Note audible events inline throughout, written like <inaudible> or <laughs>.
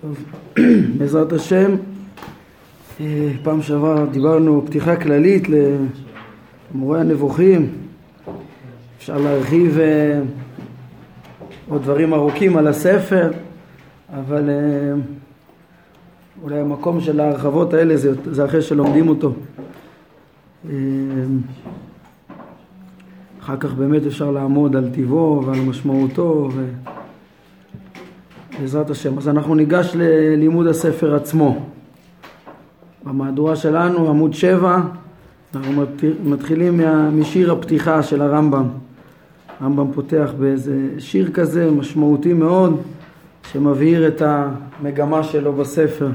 טוב, <clears throat> בעזרת השם, אה, פעם שעברה דיברנו פתיחה כללית למורה הנבוכים, אפשר להרחיב אה, עוד דברים ארוכים על הספר, אבל אה, אולי המקום של ההרחבות האלה זה, זה אחרי שלומדים אותו. אחר כך באמת אפשר לעמוד על טיבו ועל משמעותו ו... בעזרת השם. אז אנחנו ניגש ללימוד הספר עצמו. במהדורה שלנו, עמוד 7, אנחנו מתחילים משיר הפתיחה של הרמב"ם. הרמב"ם פותח באיזה שיר כזה משמעותי מאוד, שמבהיר את המגמה שלו בספר.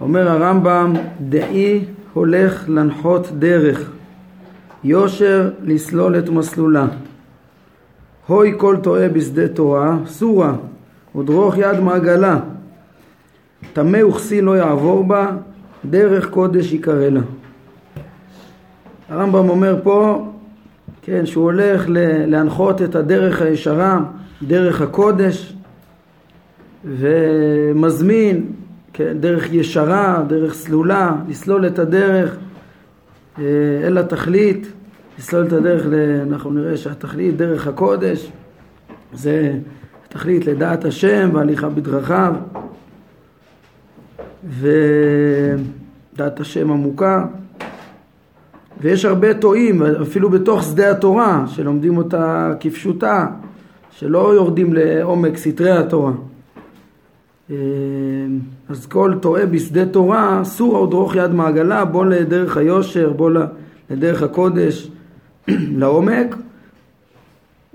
אומר הרמב"ם, דעי הולך לנחות דרך, יושר לסלול את מסלולה. הוי כל טועה בשדה תורה, סורה, ודרוך יד מעגלה. טמא וכסי לא יעבור בה, דרך קודש יקרא לה. הרמב"ם אומר פה, כן, שהוא הולך להנחות את הדרך הישרה, דרך הקודש, ומזמין, כן, דרך ישרה, דרך סלולה, לסלול את הדרך אה, אל התכלית, לסלול את הדרך, אנחנו נראה שהתכלית, דרך הקודש, זה תכלית לדעת השם והליכה בדרכיו. ודעת השם עמוקה. ויש הרבה טועים אפילו בתוך שדה התורה שלומדים אותה כפשוטה שלא יורדים לעומק סתרי התורה. אז כל טועה בשדה תורה סור ודרוך יד מעגלה בוא לדרך היושר בוא לדרך הקודש <clears throat> לעומק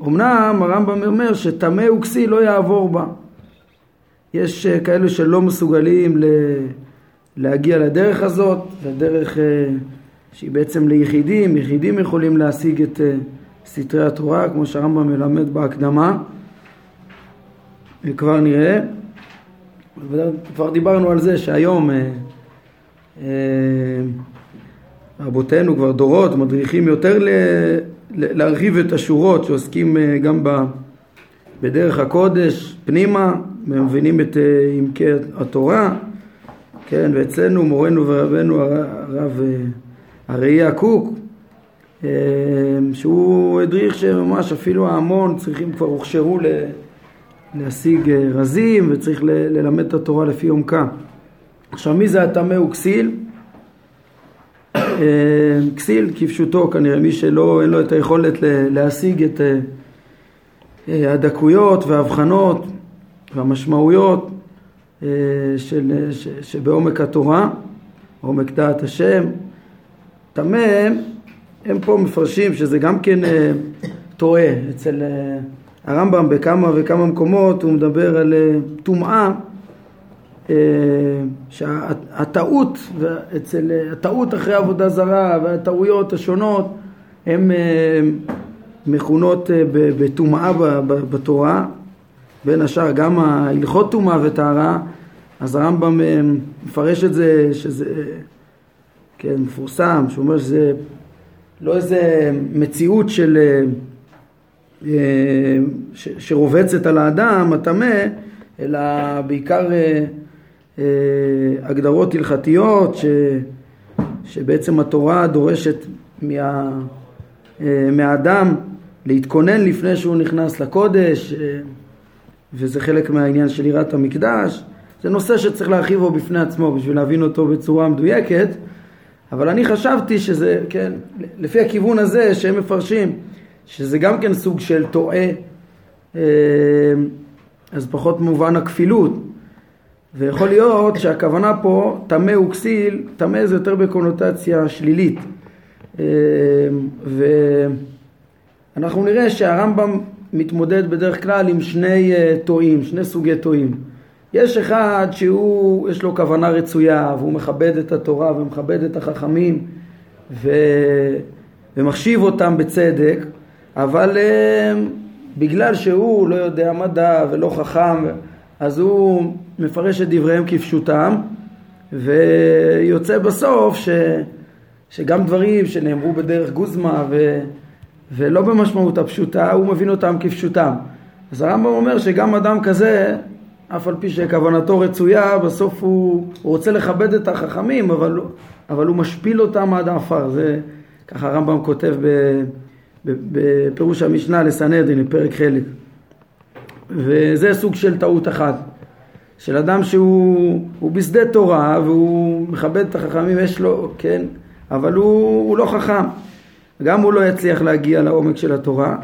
אמנם הרמב"ם אומר שטמא וכסיל לא יעבור בה. יש אה, כאלו שלא מסוגלים להגיע לדרך הזאת, לדרך אה, שהיא בעצם ליחידים, יחידים יכולים להשיג את אה, סתרי התורה, כמו שהרמב"ם מלמד בהקדמה, וכבר נראה. כבר דיברנו על זה שהיום רבותינו כבר דורות מדריכים יותר להרחיב את השורות שעוסקים אה, גם בדרך הקודש פנימה, ומבינים את אה, עמקי התורה, כן, ואצלנו מורנו ורבנו הרב אה, הראייה קוק, שהוא הדריך שממש אפילו ההמון צריכים כבר הוכשרו להשיג רזים וצריך ללמד את התורה לפי עומקה. עכשיו מי זה הטמא וכסיל? אה, כסיל כפשוטו כנראה, מי שלא, אין לו את היכולת להשיג את אה, אה, הדקויות וההבחנות והמשמעויות של, שבעומק התורה, עומק דעת השם. טמא, הם פה מפרשים שזה גם כן טועה. אצל הרמב"ם בכמה וכמה מקומות הוא מדבר על טומאה אה, שהטעות אצל הטעות אחרי עבודה זרה והטעויות השונות הן אה, מכונות אה, בטומאה בתורה בין השאר גם ההלכות טומאה וטהרה. אז הרמב"ם מפרש את זה שזה כן מפורסם שאומר שזה לא איזה מציאות של שרובצת על האדם הטמא אלא בעיקר אה, הגדרות הלכתיות ש, שבעצם התורה דורשת מה, אה, מהאדם להתכונן לפני שהוא נכנס לקודש אה, וזה חלק מהעניין של יראת המקדש. זה נושא שצריך להרחיב בו בפני עצמו בשביל להבין אותו בצורה מדויקת. אבל אני חשבתי שזה, כן, לפי הכיוון הזה שהם מפרשים שזה גם כן סוג של טועה אז פחות מובן הכפילות ויכול להיות שהכוונה פה טמא וכסיל, טמא זה יותר בקונוטציה שלילית. אה, ואנחנו נראה שהרמב"ם מתמודד בדרך כלל עם שני אה, טועים, שני סוגי טועים. יש אחד שהוא, יש לו כוונה רצויה והוא מכבד את התורה ומכבד את החכמים ו... ומחשיב אותם בצדק אבל אה, בגלל שהוא לא יודע מדע ולא חכם אז הוא מפרש את דבריהם כפשוטם ויוצא בסוף ש, שגם דברים שנאמרו בדרך גוזמה ו, ולא במשמעות הפשוטה הוא מבין אותם כפשוטם אז הרמב"ם אומר שגם אדם כזה אף על פי שכוונתו רצויה, בסוף הוא, הוא רוצה לכבד את החכמים, אבל, אבל הוא משפיל אותם עד העפר. זה ככה הרמב"ם כותב בפירוש המשנה לסנהדרין, לפרק חלק. וזה סוג של טעות אחת. של אדם שהוא בשדה תורה והוא מכבד את החכמים, יש לו, כן, אבל הוא, הוא לא חכם. גם הוא לא יצליח להגיע לעומק של התורה.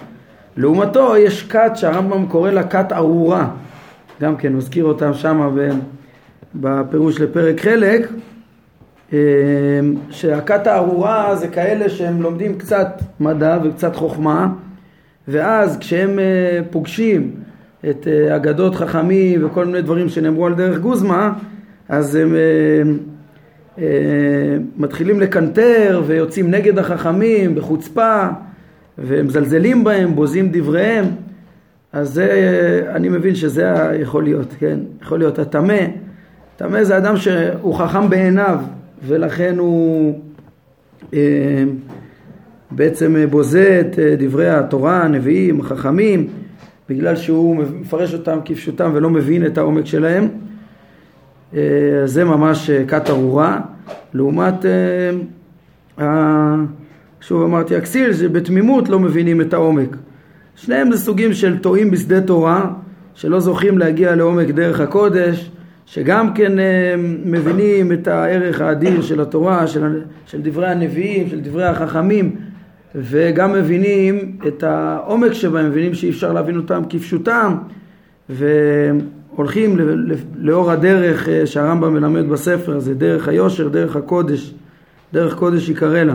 לעומתו יש כת שהרמב"ם קורא לה כת ארורה. גם כן, מזכיר אותם שם בפירוש לפרק חלק, אה, שהכת הארורה זה כאלה שהם לומדים קצת מדע וקצת חוכמה, ואז כשהם אה, פוגשים את אה, אגדות חכמים וכל מיני דברים שנאמרו על דרך גוזמה, אז הם מתחילים לקנטר ויוצאים נגד החכמים בחוצפה ומזלזלים בהם, בוזים דבריהם אז זה, אני מבין שזה יכול להיות, כן? יכול להיות הטמא. טמא זה אדם שהוא חכם בעיניו, ולכן הוא אה, בעצם בוזה את אה, דברי התורה, הנביאים, החכמים, בגלל שהוא מפרש אותם כפשוטם ולא מבין את העומק שלהם. אה, זה ממש אה, כת ארורה. לעומת, אה, שוב אמרתי, הכסיל, שבתמימות לא מבינים את העומק. שניהם זה סוגים של טועים בשדה תורה, שלא זוכים להגיע לעומק דרך הקודש, שגם כן מבינים את הערך האדיר של התורה, של, של דברי הנביאים, של דברי החכמים, וגם מבינים את העומק שבהם, מבינים שאי אפשר להבין אותם כפשוטם, והולכים לאור הדרך אה, שהרמב"ם מלמד בספר הזה, דרך היושר, דרך הקודש, דרך קודש יקרא לה.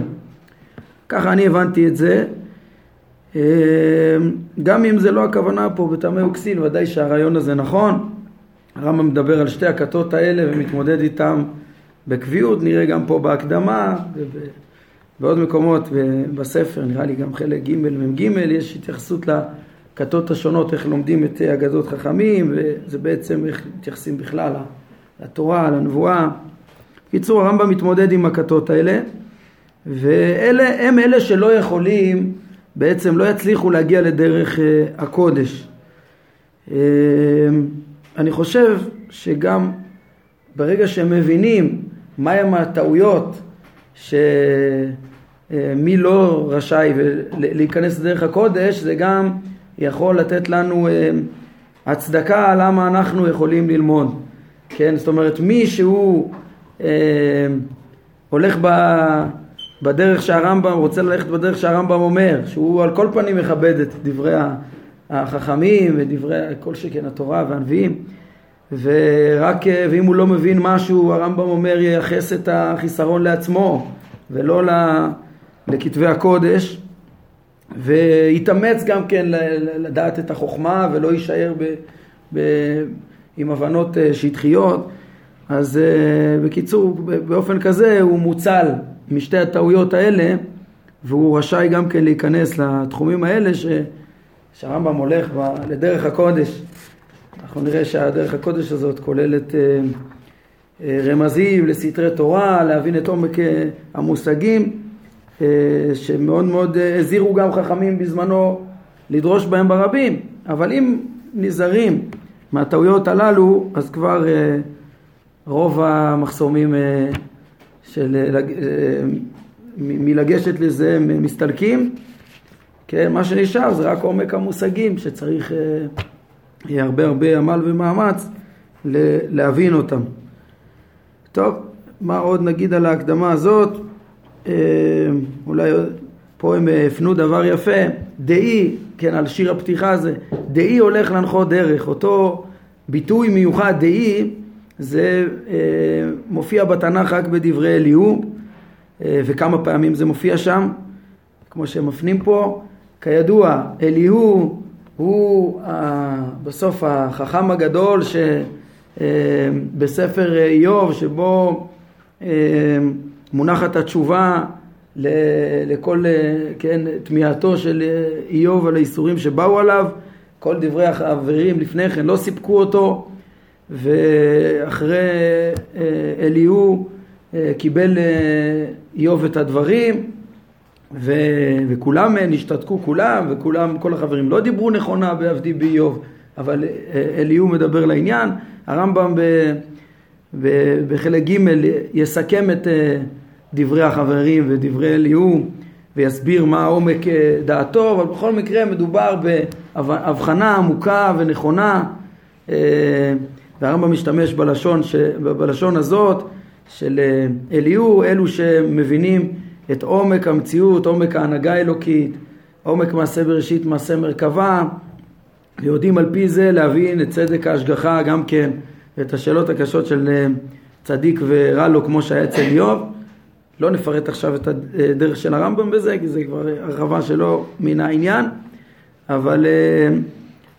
ככה אני הבנתי את זה, אמ, גם אם זה לא הכוונה פה בטעמי אוקסיל, ודאי שהרעיון הזה נכון. הרמב"ם מדבר על שתי הכתות האלה ומתמודד איתם בקביעות, נראה גם פה בהקדמה ובעוד מקומות בספר, נראה לי גם חלק ג' מ"ג, יש התייחסות לכתות השונות, איך לומדים את אגדות חכמים, וזה בעצם איך מתייחסים בכלל לתורה, לנבואה. בקיצור, הרמב"ם מתמודד עם הכתות האלה, ואלה הם אלה שלא יכולים בעצם לא יצליחו להגיע לדרך uh, הקודש. Uh, אני חושב שגם ברגע שהם מבינים מהם הטעויות שמי uh, לא רשאי להיכנס לדרך הקודש, זה גם יכול לתת לנו uh, הצדקה למה אנחנו יכולים ללמוד. כן, זאת אומרת מי שהוא uh, הולך ב... בדרך שהרמב"ם, רוצה ללכת בדרך שהרמב"ם אומר, שהוא על כל פנים מכבד את דברי החכמים ודברי כל שכן התורה והנביאים ורק, ואם הוא לא מבין משהו, הרמב"ם אומר ייחס את החיסרון לעצמו ולא לכתבי הקודש ויתאמץ גם כן לדעת את החוכמה ולא יישאר ב, ב, עם הבנות אה, שטחיות אז אה, בקיצור באופן כזה הוא מוצל משתי הטעויות האלה, והוא רשאי גם כן להיכנס לתחומים האלה ש, שהרמב"ם הולך ב, לדרך הקודש. אנחנו נראה שהדרך הקודש הזאת כוללת אה, רמזים לסתרי תורה, להבין את עומק המושגים, שמאוד מאוד אה, הזהירו גם חכמים בזמנו לדרוש בהם ברבים, אבל אם נזהרים מהטעויות הללו, אז כבר אה, רוב המחסומים אה, של אה, אה, מלגשת לזה מסתלקים, כן, מה שנשאר זה רק עומק המושגים שצריך אה, הרבה הרבה עמל ומאמץ להבין אותם. טוב, מה עוד נגיד על ההקדמה הזאת? אולי פה הם הפנו דבר יפה, דאי, כן, על שיר הפתיחה הזה, דאי הולך להנחות דרך, אותו ביטוי מיוחד, דאי, זה אה, מופיע בתנ"ך רק בדברי אליהו אה, וכמה פעמים זה מופיע שם כמו שהם מפנים פה. כידוע אליהו הוא אה, בסוף החכם הגדול שבספר אה, איוב שבו אה, מונחת התשובה לכל אה, כן, תמיהתו של איוב על האיסורים שבאו עליו כל דברי החברים לפני כן לא סיפקו אותו ואחרי אה, אליהו אה, קיבל אה, איוב את הדברים ו... וכולם נשתתקו כולם וכולם, כל החברים לא דיברו נכונה בעבדי באיוב אבל אליהו מדבר לעניין. הרמב"ם ב, ב, בחלק ג' יסכם את דברי החברים ודברי אליהו ויסביר מה עומק דעתו, אבל בכל מקרה מדובר בהבחנה עמוקה ונכונה והרמב"ם משתמש בלשון, ש... בלשון הזאת של אליהו, אלו שמבינים את עומק המציאות, עומק ההנהגה האלוקית, עומק מעשה בראשית, מעשה מרכבה, ויודעים על פי זה להבין את צדק ההשגחה גם כן, ואת השאלות הקשות של צדיק ורע לו כמו שהיה אצל איוב. לא נפרט עכשיו את הדרך של הרמב"ם בזה, כי זה כבר הרחבה שלו מן העניין, אבל,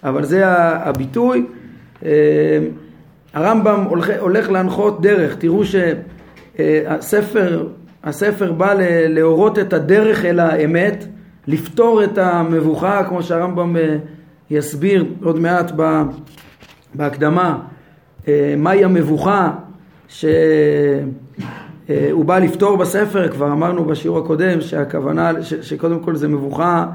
אבל זה הביטוי. הרמב"ם הולך, הולך להנחות דרך, תראו שהספר הספר בא להורות את הדרך אל האמת, לפתור את המבוכה, כמו שהרמב"ם אה, יסביר עוד מעט בהקדמה, אה, מהי המבוכה שהוא אה, בא לפתור בספר, כבר אמרנו בשיעור הקודם שהכוונה, שקודם כל זה מבוכה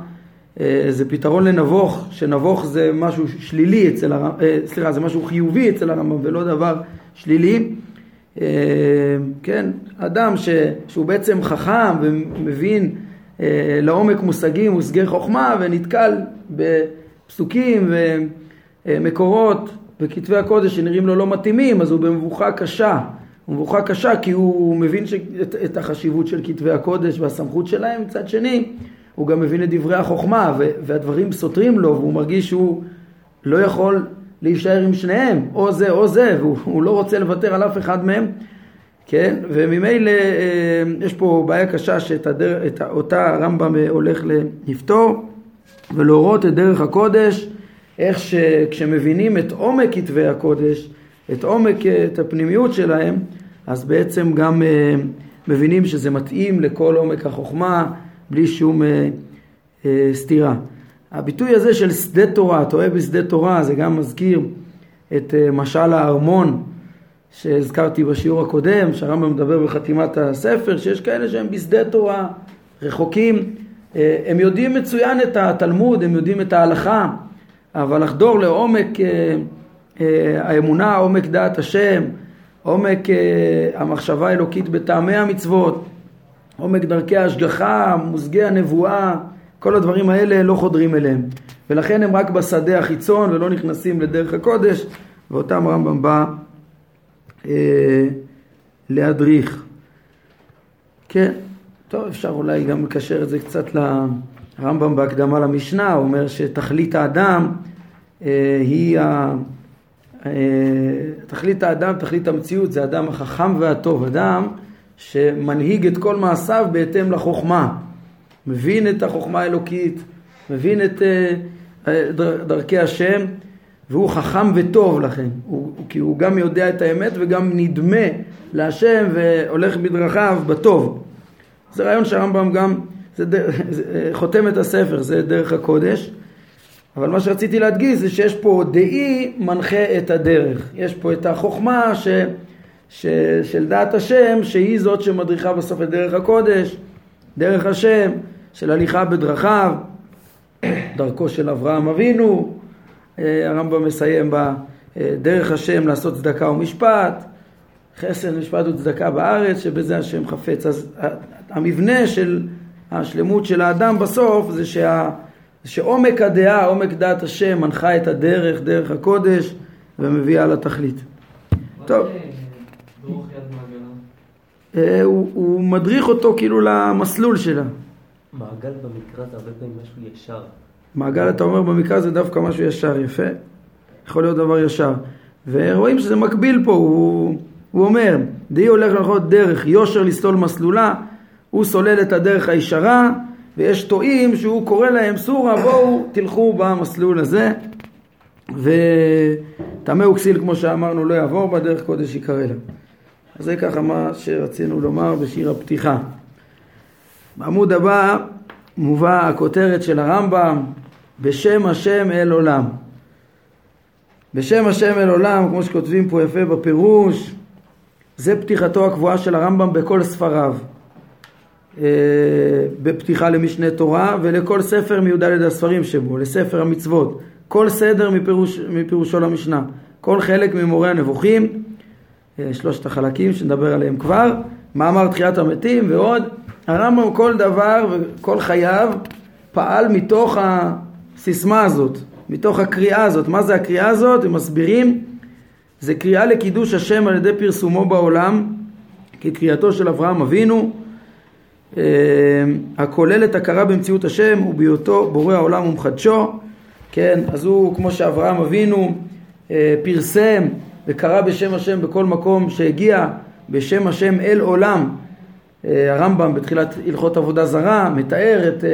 אה, זה פתרון לנבוך, שנבוך זה משהו שלילי אצל הרמב"ם, אה, סליחה, זה משהו חיובי אצל הרמב"ם ולא דבר שלילי. כן, אדם ש, שהוא בעצם חכם ומבין לעומק מושגים, מושגי חוכמה ונתקל בפסוקים ומקורות וכתבי הקודש שנראים לו לא מתאימים, אז הוא במבוכה קשה. מבוכה קשה כי הוא מבין את, את החשיבות של כתבי הקודש והסמכות שלהם, מצד שני הוא גם מבין את דברי החוכמה והדברים סותרים לו והוא מרגיש שהוא לא יכול להישאר עם שניהם, או זה או זה, והוא לא רוצה לוותר על אף אחד מהם, כן? וממילא אה, יש פה בעיה קשה שאותה הרמב"ם הולך לפתור ולהורות את דרך הקודש, איך שכשמבינים את עומק כתבי הקודש, את עומק, אה, את הפנימיות שלהם, אז בעצם גם אה, מבינים שזה מתאים לכל עומק החוכמה, בלי שום אה, אה, סתירה. הביטוי הזה של שדה תורה, טועה בשדה תורה, זה גם מזכיר את אה, משל הארמון שהזכרתי בשיעור הקודם, שהרמב"ם מדבר בחתימת הספר, שיש כאלה שהם בשדה תורה, רחוקים, אה, הם יודעים מצוין את התלמוד, הם יודעים את ההלכה, אבל לחדור לעומק אה, האמונה, עומק דעת השם, עומק אה, המחשבה האלוקית בטעמי המצוות, עומק דרכי ההשגחה, מושגי הנבואה, כל הדברים האלה לא חודרים אליהם. ולכן הם רק בשדה החיצון ולא נכנסים לדרך הקודש, ואותם הרמב"ם בא אה, להדריך. כן, טוב, אפשר אולי גם לקשר את זה קצת לרמב"ם בהקדמה למשנה, הוא אומר שתכלית האדם אה, היא ה... אה, תכלית האדם, תכלית המציאות, זה האדם החכם והטוב. אדם שמנהיג את כל מעשיו בהתאם לחוכמה, מבין את החוכמה האלוקית, מבין את uh, דרכי השם, והוא חכם וטוב לכן, הוא, כי הוא גם יודע את האמת וגם נדמה להשם והולך בדרכיו בטוב. זה רעיון שהרמב"ם גם, זה, <laughs> זה אה, חותם את הספר, זה דרך הקודש. אבל מה שרציתי להדגיש זה שיש פה דאי מנחה את הדרך. יש פה את החוכמה ש... ש, של דעת השם שהיא זאת שמדריכה בסוף את דרך הקודש, דרך השם של הליכה בדרכיו, דרכו של אברהם אבינו, אה, הרמב"ם מסיים בדרך השם לעשות צדקה ומשפט, חסד משפט וצדקה בארץ שבזה השם חפץ. אז המבנה של השלמות של האדם בסוף זה שה, שעומק הדעה, עומק דעת השם מנחה את הדרך, דרך הקודש ומביאה לתכלית. טוב. אה, הוא, הוא מדריך אותו כאילו למסלול שלה. מעגל במקרא זה הרבה פעמים משהו ישר. מעגל אתה אומר במקרא זה דווקא משהו ישר, יפה. יכול להיות דבר ישר. ורואים שזה מקביל פה, הוא, הוא אומר, דהי הולך לנחות דרך יושר לסלול מסלולה, הוא סולל את הדרך הישרה, ויש טועים שהוא קורא להם סורה, בואו תלכו במסלול הזה, וטמא וכסיל כמו שאמרנו לא יעבור בדרך קודש יקרא להם. אז זה ככה מה שרצינו לומר בשיר הפתיחה. בעמוד הבא מובא הכותרת של הרמב"ם בשם השם אל עולם. בשם השם אל עולם, כמו שכותבים פה יפה בפירוש, זה פתיחתו הקבועה של הרמב"ם בכל ספריו. אה, בפתיחה למשנה תורה ולכל ספר מי"ד הספרים שבו, לספר המצוות, כל סדר מפירוש, מפירושו למשנה, כל חלק ממורה הנבוכים, אה, שלושת החלקים שנדבר עליהם כבר, מאמר תחיית המתים ועוד. הרמב"ם כל דבר וכל חייו פעל מתוך הסיסמה הזאת, מתוך הקריאה הזאת. מה זה הקריאה הזאת? הם מסבירים, זה קריאה לקידוש השם על ידי פרסומו בעולם, כקריאתו של אברהם אבינו, הכוללת הכרה במציאות השם ובהיותו בורא העולם ומחדשו. כן, אז הוא, כמו שאברהם אבינו אה, פרסם וקרא בשם השם בכל מקום שהגיע, בשם השם אל עולם. אה, הרמב"ם בתחילת הלכות עבודה זרה מתאר את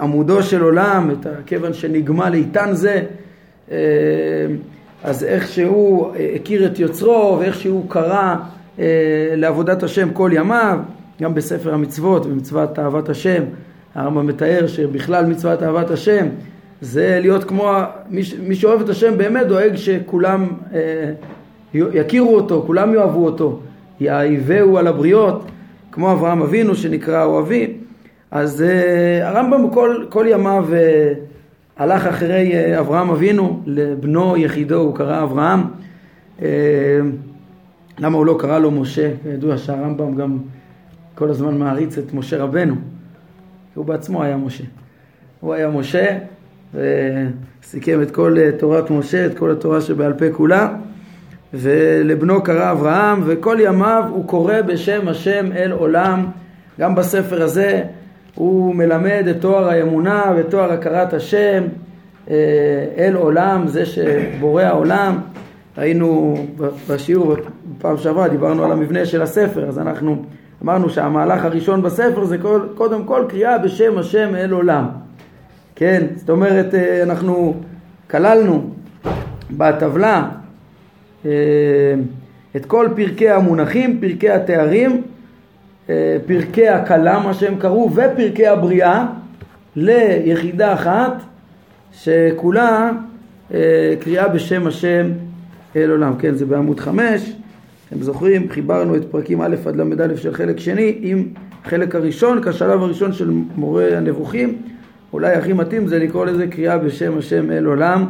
עמודו של עולם, את הכיוון שנגמל לאיתן זה. אז איך שהוא הכיר את יוצרו ואיך שהוא קרא לעבודת השם כל ימיו, גם בספר המצוות, במצוות אהבת השם, הרמב"ם מתאר שבכלל מצוות אהבת השם זה להיות כמו, מי, שאוהב את השם באמת דואג שכולם אה, יכירו אותו, כולם יאהבו אותו, יאהיבהו על הבריות, כמו אברהם אבינו שנקרא אוהבי. אז אה, הרמב"ם כל, כל ימיו אה, הלך אחרי אה, אברהם אבינו, לבנו יחידו הוא קרא אברהם. אה, למה הוא לא קרא לו משה? ידוע שהרמב"ם גם כל הזמן מעריץ את משה רבנו, הוא בעצמו היה משה. הוא היה משה וסיכם את כל אה, תורת משה, את כל התורה שבעל פה כולה, ולבנו קרא אברהם, וכל ימיו הוא קורא בשם השם אל עולם. גם בספר הזה הוא מלמד את תואר האמונה ותואר הכרת השם אה, אל עולם, זה שבורא העולם. היינו בשיעור בפעם שעברה, דיברנו על המבנה של הספר, אז אנחנו אמרנו שהמהלך הראשון בספר זה קודם כל קריאה בשם השם אל עולם. כן, זאת אומרת אה, אנחנו כללנו בטבלה אה, את כל פרקי המונחים, פרקי התארים, אה, פרקי הכלה מה שהם קראו ופרקי הבריאה ליחידה אחת שכולה קריאה בשם השם אל עולם. כן, זה בעמוד חמש, אתם זוכרים, חיברנו את פרקים א' עד ל"א של חלק שני עם החלק הראשון כשלב הראשון של מורה הנבוכים. אולי הכי מתאים זה לקרוא לזה קריאה בשם השם אל עולם,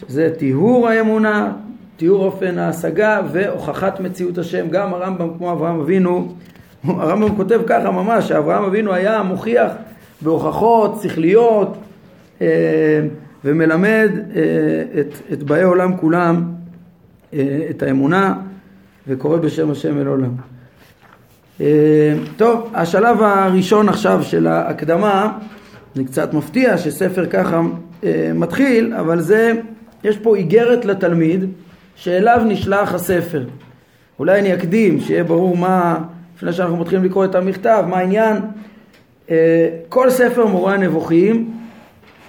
שזה טיהור האמונה, תיאור אופן ההשגה והוכחת מציאות השם. גם הרמב"ם כמו אברהם אבינו, <laughs> הרמב"ם כותב ככה ממש, שאברהם אבינו היה מוכיח בהוכחות שכליות אה, ומלמד אה, את, את באי עולם כולם אה, את האמונה וקורא בשם השם אל עולם. טוב, השלב הראשון עכשיו של ההקדמה זה קצת מפתיע שספר ככה אה, מתחיל, אבל זה, יש פה איגרת לתלמיד שאליו נשלח הספר. אולי אני אקדים, שיהיה ברור מה, לפני שאנחנו מתחילים לקרוא את המכתב, מה העניין. אה, כל ספר מורה הנבוכים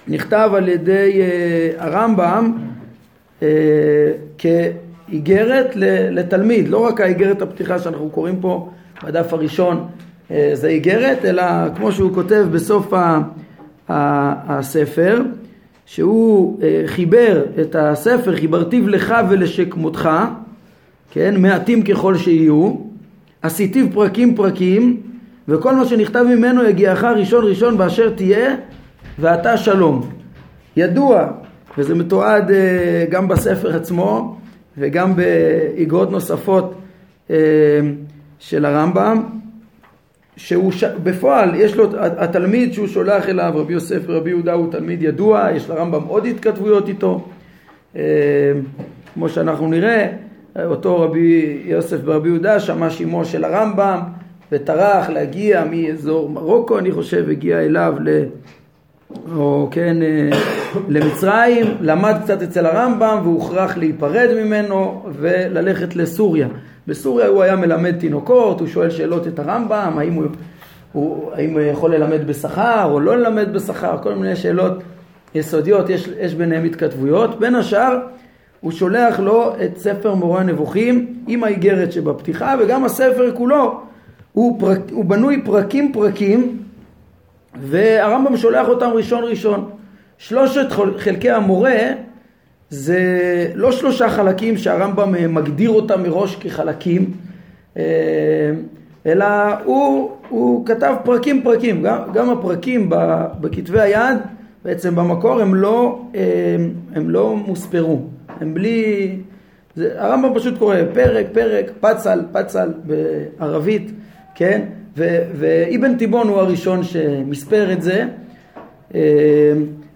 נכתב על ידי אה, הרמב"ם אה, כאיגרת לתלמיד, לא רק האיגרת הפתיחה שאנחנו קוראים פה בדף הראשון אה, זה איגרת, אלא כמו שהוא כותב בסוף. הספר, שהוא אה, חיבר את הספר, חיברתיו לך ולשכמותך, כן, מעטים ככל שיהיו, עשיתיו פרקים פרקים, וכל מה שנכתב ממנו יגיעך ראשון ראשון באשר תהיה, ואתה שלום. ידוע, וזה מתועד אה, גם בספר עצמו, וגם באגרות נוספות אה, של הרמב"ם, שהוא ש... בפועל יש לו התלמיד שהוא שולח אליו רבי יוסף ורבי יהודה הוא תלמיד ידוע יש לרמב"ם עוד התכתבויות איתו אה, כמו שאנחנו נראה אותו רבי יוסף ורבי יהודה שמע שימו של הרמב"ם וטרח להגיע מאזור מרוקו אני חושב הגיע אליו ל... או כן אה, למצרים למד קצת אצל הרמב"ם והוכרח להיפרד ממנו וללכת לסוריה בסוריה הוא היה מלמד תינוקות, הוא שואל שאלות את הרמב"ם, האם הוא, הוא, האם הוא יכול ללמד בשכר או לא ללמד בשכר, כל מיני שאלות יסודיות, יש, יש ביניהם התכתבויות. בין השאר, הוא שולח לו את ספר מורה הנבוכים עם האיגרת שבפתיחה, וגם הספר כולו הוא, פרק, הוא בנוי פרקים פרקים, והרמב"ם שולח אותם ראשון ראשון. שלושת חלקי המורה זה לא שלושה חלקים שהרמב"ם אה, מגדיר אותם מראש כחלקים, אה, אלא הוא, הוא כתב פרקים פרקים, גם, גם הפרקים בכתבי היד בעצם במקור הם לא, הם, הם לא מוספרו, הם בלי, זה, הרמב"ם פשוט קורא פרק, פרק, פצל, פצל בערבית, כן? ואבן תיבון הוא הראשון שמספר את זה,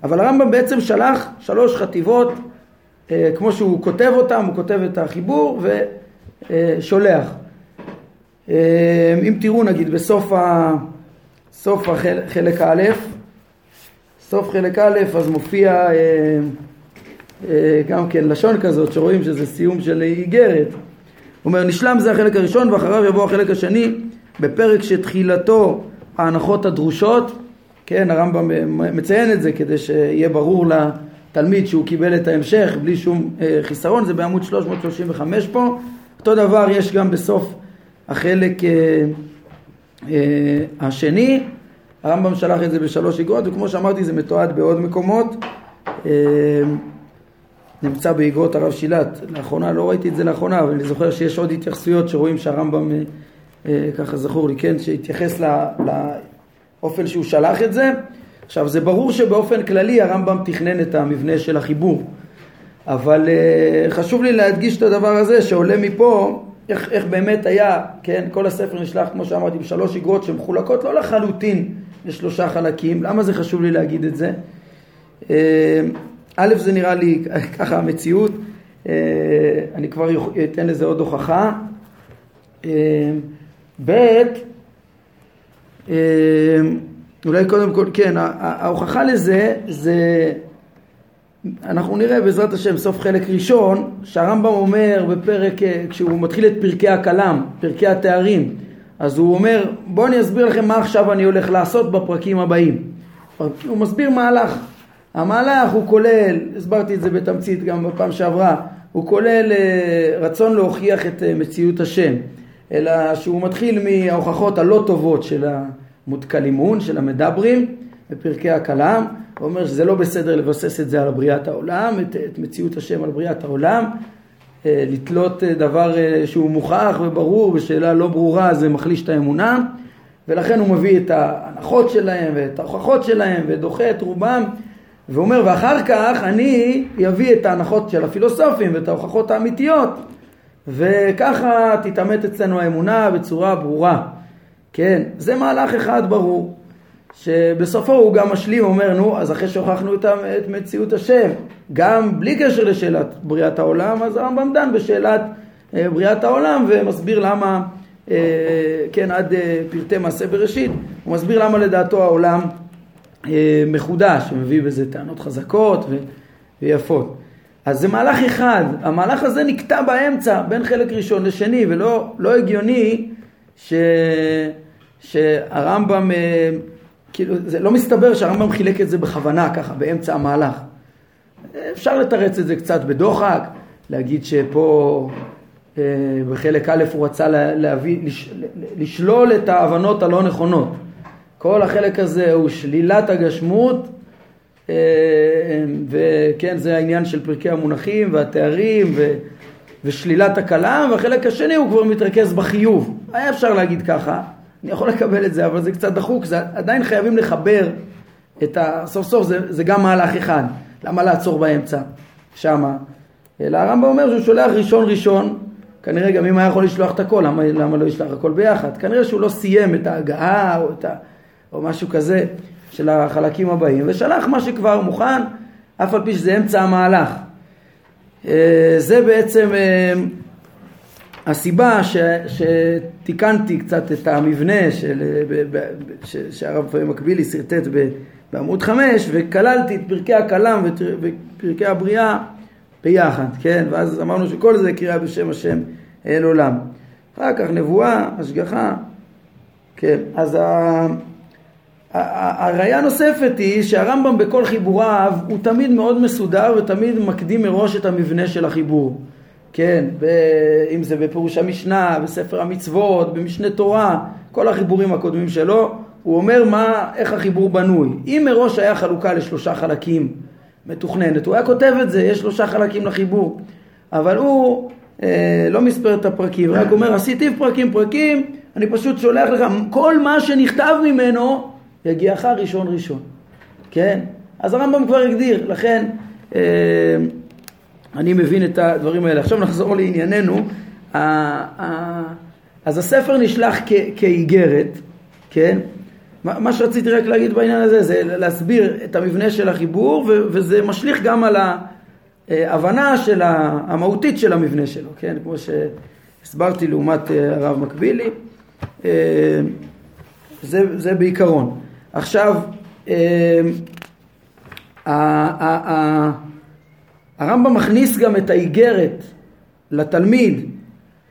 אבל הרמב"ם בעצם שלח שלוש חטיבות, כמו שהוא כותב אותם, הוא כותב את החיבור ושולח. אם תראו נגיד בסוף ה... סוף החלק א', סוף חלק א', אז מופיע אה, אה, גם כן לשון כזאת שרואים שזה סיום של איגרת. הוא אומר נשלם זה החלק הראשון ואחריו יבוא החלק השני בפרק שתחילתו ההנחות הדרושות, כן הרמב"ם מציין את זה כדי שיהיה ברור לתלמיד שהוא קיבל את ההמשך בלי שום אה, חיסרון, זה בעמוד 335 פה, אותו דבר יש גם בסוף החלק אה, אה, השני, הרמב"ם שלח את זה בשלוש אגרות, וכמו שאמרתי זה מתועד בעוד מקומות. נמצא באגרות הרב שילת, לאחרונה, לא ראיתי את זה לאחרונה, אבל אני זוכר שיש עוד התייחסויות שרואים שהרמב"ם, ככה זכור לי, כן, שהתייחס לאופן שהוא שלח את זה. עכשיו זה ברור שבאופן כללי הרמב"ם תכנן את המבנה של החיבור, אבל חשוב לי להדגיש את הדבר הזה שעולה מפה איך, איך באמת היה, כן, כל הספר נשלח כמו שאמרתי בשלוש אגרות שמחולקות לא לחלוטין לשלושה חלקים, למה זה חשוב לי להגיד את זה? אה, א', זה נראה לי <laughs> ככה המציאות, אה, אני כבר אתן לזה עוד הוכחה. ב', אולי קודם כל, כן, ההוכחה לזה זה אנחנו נראה בעזרת השם סוף חלק ראשון שהרמב"ם אומר בפרק, אה, כשהוא מתחיל את פרקי הכלם, פרקי התארים, אז הוא אומר בואו אני אסביר לכם מה עכשיו אני הולך לעשות בפרקים הבאים. הוא מסביר מהלך. המהלך הוא כולל, הסברתי את זה בתמצית גם בפעם שעברה, הוא כולל אה, רצון להוכיח את אה, מציאות השם, אלא שהוא מתחיל מההוכחות הלא טובות של המותקלימון, של המדברים, בפרקי הכלם, הוא אומר שזה לא בסדר לבסס את זה על בריאת העולם, את, את מציאות השם על בריאת העולם, אה, לתלות אה, דבר אה, שהוא מוכח וברור בשאלה לא ברורה זה מחליש את האמונה. ולכן הוא מביא את ההנחות שלהם ואת ההוכחות שלהם ודוחה את רובם. והוא אומר ואחר כך אני אביא את ההנחות של הפילוסופים ואת ההוכחות האמיתיות וככה תתעמת אצלנו האמונה בצורה ברורה כן, זה מהלך אחד ברור שבסופו הוא גם משלים, אומר, נו, אז אחרי שהוכחנו את, את מציאות השם, גם בלי קשר לשאלת בריאת העולם, אז הרמב"ם דן בשאלת אה, בריאת העולם ומסביר למה, אה, כן, עד אה, פרטי מעשה בראשית, הוא מסביר למה לדעתו העולם אה, מחודש, הוא מביא בזה טענות חזקות ו, ויפות. אז זה מהלך אחד, המהלך הזה נקטע באמצע בין חלק ראשון לשני, ולא לא הגיוני ש, שהרמב"ם אה, כאילו, זה לא מסתבר שהרמב"ם חילק את זה בכוונה ככה, באמצע המהלך. אפשר לתרץ את זה קצת בדוחק, להגיד שפה אה, בחלק א' הוא רצה להביא, לש, לשלול את ההבנות הלא נכונות. כל החלק הזה הוא שלילת הגשמות, וכן, זה העניין של פרקי המונחים והתארים ו, ושלילת הכלם, והחלק השני הוא כבר מתרכז בחיוב. היה אפשר להגיד ככה. אני יכול לקבל את זה, אבל זה קצת דחוק, זה עדיין חייבים לחבר את ה... סוף סוף זה, זה גם מהלך אחד, למה לעצור באמצע? שמה. אלא הרמב"ם אומר שהוא שולח ראשון ראשון, כנראה גם אם היה יכול לשלוח את הכל, למה, למה לא ישלח הכל ביחד? כנראה שהוא לא סיים את ההגעה או, את ה, או משהו כזה של החלקים הבאים, ושלח מה שכבר מוכן, אף על פי שזה אמצע המהלך. אה, זה בעצם אה, הסיבה ש, שתיקנתי קצת את המבנה של, שהרב מקבילי שרטט בעמוד חמש וכללתי את פרקי הכלם ופרקי הבריאה ביחד, כן? ואז אמרנו שכל זה קריאה בשם השם אל עולם. אחר כך נבואה, השגחה, כן? אז הראיה הנוספת היא שהרמב"ם בכל חיבוריו הוא תמיד מאוד מסודר ותמיד מקדים מראש את המבנה של החיבור. כן, אם זה בפירוש המשנה, בספר המצוות, במשנה תורה, כל החיבורים הקודמים שלו, הוא אומר מה, איך החיבור בנוי. אם מראש היה חלוקה לשלושה חלקים מתוכננת, הוא היה כותב את זה, יש שלושה חלקים לחיבור. אבל הוא אה, לא מספר את הפרקים, רק אומר, עשיתי פרקים פרקים, אני פשוט שולח לך, כל מה שנכתב ממנו יגיעך ראשון ראשון. כן? אז הרמב"ם כבר הגדיר, לכן אה, אני מבין את הדברים האלה. עכשיו נחזור לענייננו. אז הספר נשלח כאיגרת, כן? מה שרציתי רק להגיד בעניין הזה זה להסביר את המבנה של החיבור וזה משליך גם על ההבנה של המהותית של המבנה שלו, כן? כמו שהסברתי לעומת אה, הרב מקבילי, אה, זה, זה בעיקרון. עכשיו, אה, הרמב"ם מכניס גם את האיגרת לתלמיד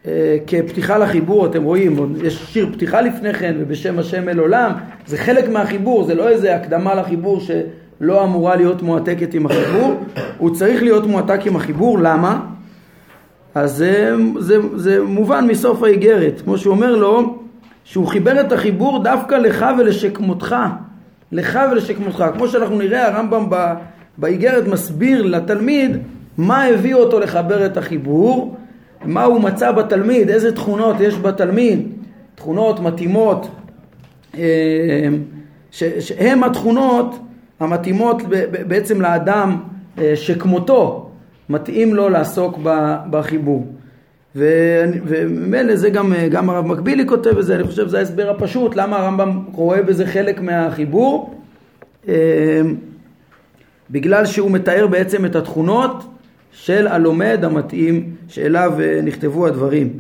אה, כפתיחה לחיבור, אתם רואים, יש שיר פתיחה לפני כן ובשם השם אל עולם, זה חלק מהחיבור, זה לא איזה הקדמה לחיבור שלא אמורה להיות מועתקת עם החיבור, הוא צריך להיות מועתק עם החיבור, למה? אז זה, זה, זה מובן מסוף האיגרת, כמו שהוא אומר לו, שהוא חיבר את החיבור דווקא לך ולשכמותך, לך ולשכמותך, כמו שאנחנו נראה הרמב"ם באיגרת מסביר לתלמיד מה הביא אותו לחבר את החיבור מה הוא מצא בתלמיד, איזה תכונות יש בתלמיד, תכונות מתאימות, אה, שהן התכונות המתאימות בעצם לאדם אה, שכמותו מתאים לו לעסוק בחיבור. וממילא זה גם, אה, גם הרב מקבילי כותב בזה, אני חושב שזה ההסבר הפשוט, למה הרמב"ם רואה בזה חלק מהחיבור, בגלל שהוא מתאר בעצם את התכונות של הלומד המתאים שאליו אה, נכתבו הדברים.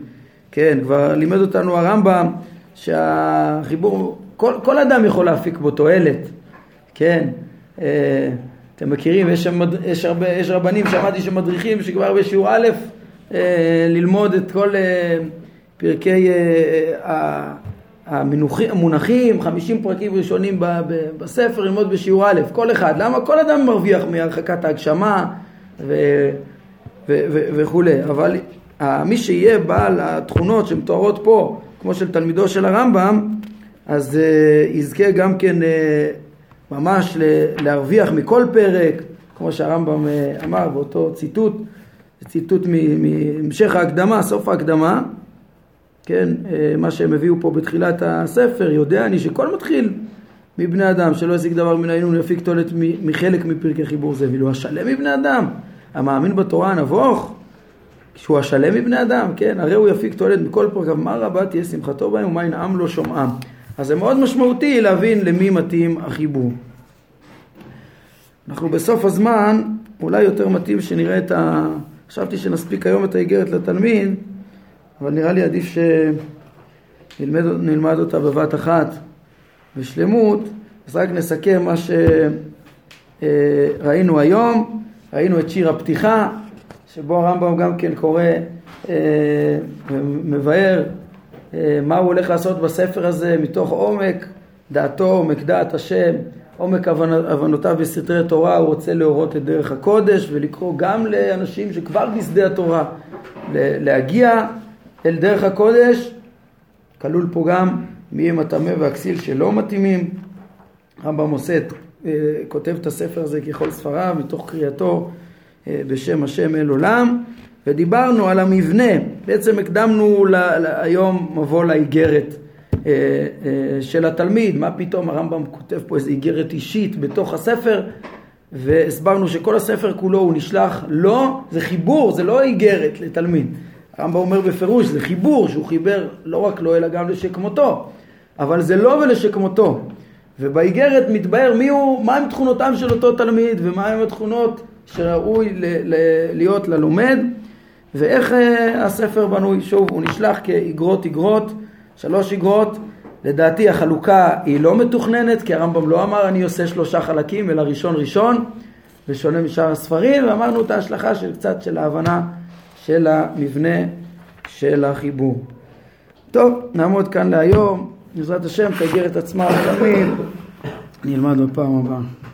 כן, כבר לימד אותנו הרמב"ם שהחיבור, כל, כל אדם יכול להפיק בו תועלת, כן, אה, אתם מכירים, יש, יש, הרבה, יש רבנים, שמעתי שמדריכים שכבר בשיעור א' ללמוד את כל פרקי המונחים, 50 פרקים ראשונים בספר, ללמוד בשיעור א', כל אחד. למה? כל אדם מרוויח מהרחקת ההגשמה ו, ו, ו, וכולי. אבל מי שיהיה בעל התכונות שמתוארות פה, כמו של תלמידו של הרמב"ם, אז יזכה גם כן ממש להרוויח מכל פרק, כמו שהרמב"ם אמר באותו ציטוט, ציטוט מהמשך ההקדמה, סוף ההקדמה, כן, uh, מה שהם הביאו פה בתחילת הספר, יודע אני שכל מתחיל מבני אדם, שלא ישיג דבר מן העינון, יפיק תועלת מחלק מפרקי חיבור זה, ואילו השלם מבני אדם, המאמין בתורה הנבוך, שהוא השלם מבני אדם, כן, הרי הוא יפיק תועלת מכל פרקיו, מה רבה תהיה שמחתו בהם ומה ינעם לו שומעם. אז זה מאוד משמעותי להבין למי מתאים החיבור. אנחנו בסוף הזמן, אולי יותר מתאים שנראה את ה... חשבתי שנספיק היום את האיגרת לתלמיד, אבל נראה לי עדיף שנלמד אותה בבת אחת בשלמות, אז רק נסכם מה שראינו היום, ראינו את שיר הפתיחה, שבו הרמב"ם גם כן קורא אה, אה, מה הוא הולך לעשות בספר הזה מתוך עומק דעתו, עומק דעת השם, עומק הבנותיו בסתרי תורה, הוא רוצה להורות את דרך הקודש ולקרוא גם לאנשים שכבר בשדה התורה להגיע אל דרך הקודש, כלול פה גם מי הם הטמא והכסיל שלא מתאימים. רמב"ם עושה, אה, כותב את הספר הזה ככל ספריו מתוך קריאתו אה, בשם השם אל עולם. ודיברנו על המבנה, בעצם הקדמנו היום מבוא לאיגרת של התלמיד, מה פתאום הרמב"ם כותב פה איזו איגרת אישית בתוך הספר והסברנו שכל הספר כולו הוא נשלח לא, זה חיבור, זה לא איגרת לתלמיד. הרמב"ם אומר בפירוש, זה חיבור שהוא חיבר לא רק לו אלא גם לשכמותו. אבל זה לא ולשכמותו. ובאיגרת מתבהר מי הוא, מהם תכונותיו של אותו תלמיד ומהם התכונות שראוי ל- ל- להיות ללומד ואיך uh, הספר בנוי, שוב, הוא נשלח כאיגרות איגרות, שלוש איגרות, לדעתי החלוקה היא לא מתוכננת כי הרמב"ם לא אמר אני עושה שלושה חלקים אלא ראשון ראשון ושונה משאר הספרים ואמרנו את ההשלכה של קצת של ההבנה של המבנה של החיבור. טוב, נעמוד כאן להיום. בעזרת השם תגר את עצמה לתלמיד, נלמד בפעם הבאה.